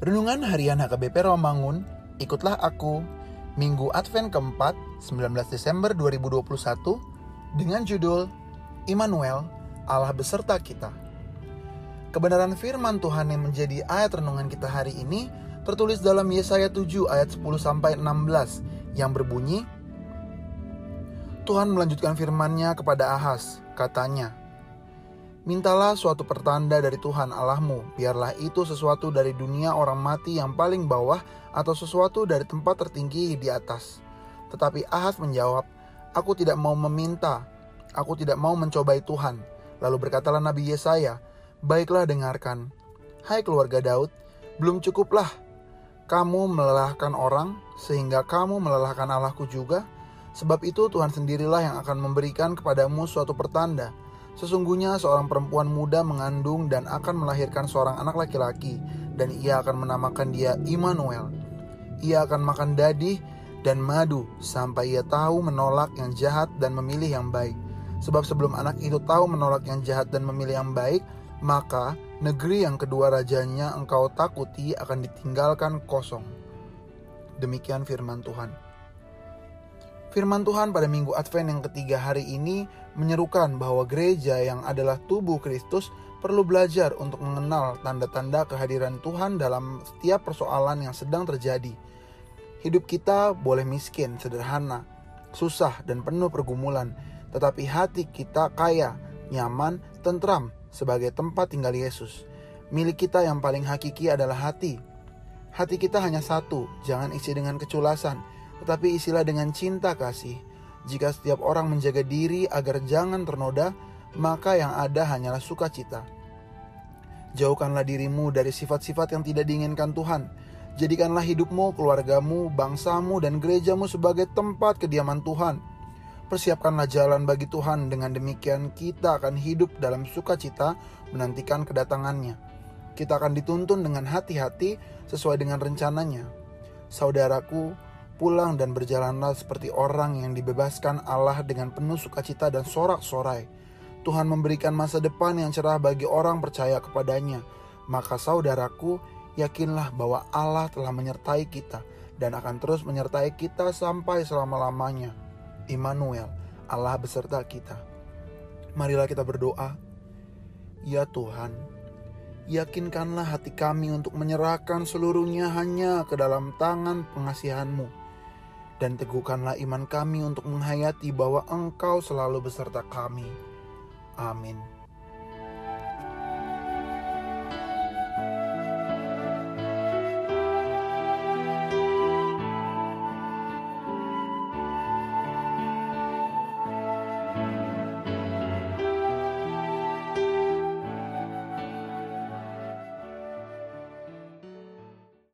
Renungan Harian HKBP Romangun, ikutlah aku, Minggu Advent keempat, 19 Desember 2021, dengan judul Immanuel, Allah beserta kita. Kebenaran firman Tuhan yang menjadi ayat renungan kita hari ini tertulis dalam Yesaya 7 ayat 10 sampai 16 yang berbunyi Tuhan melanjutkan firman-Nya kepada Ahaz, katanya, Mintalah suatu pertanda dari Tuhan Allahmu, biarlah itu sesuatu dari dunia orang mati yang paling bawah atau sesuatu dari tempat tertinggi di atas. Tetapi Ahaz menjawab, Aku tidak mau meminta, aku tidak mau mencobai Tuhan. Lalu berkatalah Nabi Yesaya, Baiklah dengarkan, hai keluarga Daud, belum cukuplah kamu melelahkan orang sehingga kamu melelahkan Allahku juga? Sebab itu Tuhan sendirilah yang akan memberikan kepadamu suatu pertanda, Sesungguhnya seorang perempuan muda mengandung dan akan melahirkan seorang anak laki-laki dan ia akan menamakan dia Immanuel. Ia akan makan dadih dan madu sampai ia tahu menolak yang jahat dan memilih yang baik. Sebab sebelum anak itu tahu menolak yang jahat dan memilih yang baik, maka negeri yang kedua rajanya engkau takuti akan ditinggalkan kosong. Demikian firman Tuhan. Firman Tuhan pada minggu Advent yang ketiga hari ini menyerukan bahwa gereja yang adalah tubuh Kristus perlu belajar untuk mengenal tanda-tanda kehadiran Tuhan dalam setiap persoalan yang sedang terjadi. Hidup kita boleh miskin, sederhana, susah, dan penuh pergumulan, tetapi hati kita kaya, nyaman, tentram sebagai tempat tinggal Yesus. Milik kita yang paling hakiki adalah hati. Hati kita hanya satu, jangan isi dengan keculasan tetapi isilah dengan cinta kasih. Jika setiap orang menjaga diri agar jangan ternoda, maka yang ada hanyalah sukacita. Jauhkanlah dirimu dari sifat-sifat yang tidak diinginkan Tuhan. Jadikanlah hidupmu, keluargamu, bangsamu, dan gerejamu sebagai tempat kediaman Tuhan. Persiapkanlah jalan bagi Tuhan, dengan demikian kita akan hidup dalam sukacita menantikan kedatangannya. Kita akan dituntun dengan hati-hati sesuai dengan rencananya. Saudaraku, pulang dan berjalanlah seperti orang yang dibebaskan Allah dengan penuh sukacita dan sorak-sorai. Tuhan memberikan masa depan yang cerah bagi orang percaya kepadanya. Maka saudaraku, yakinlah bahwa Allah telah menyertai kita dan akan terus menyertai kita sampai selama-lamanya. Immanuel, Allah beserta kita. Marilah kita berdoa. Ya Tuhan, yakinkanlah hati kami untuk menyerahkan seluruhnya hanya ke dalam tangan pengasihanmu dan teguhkanlah iman kami untuk menghayati bahwa Engkau selalu beserta kami. Amin.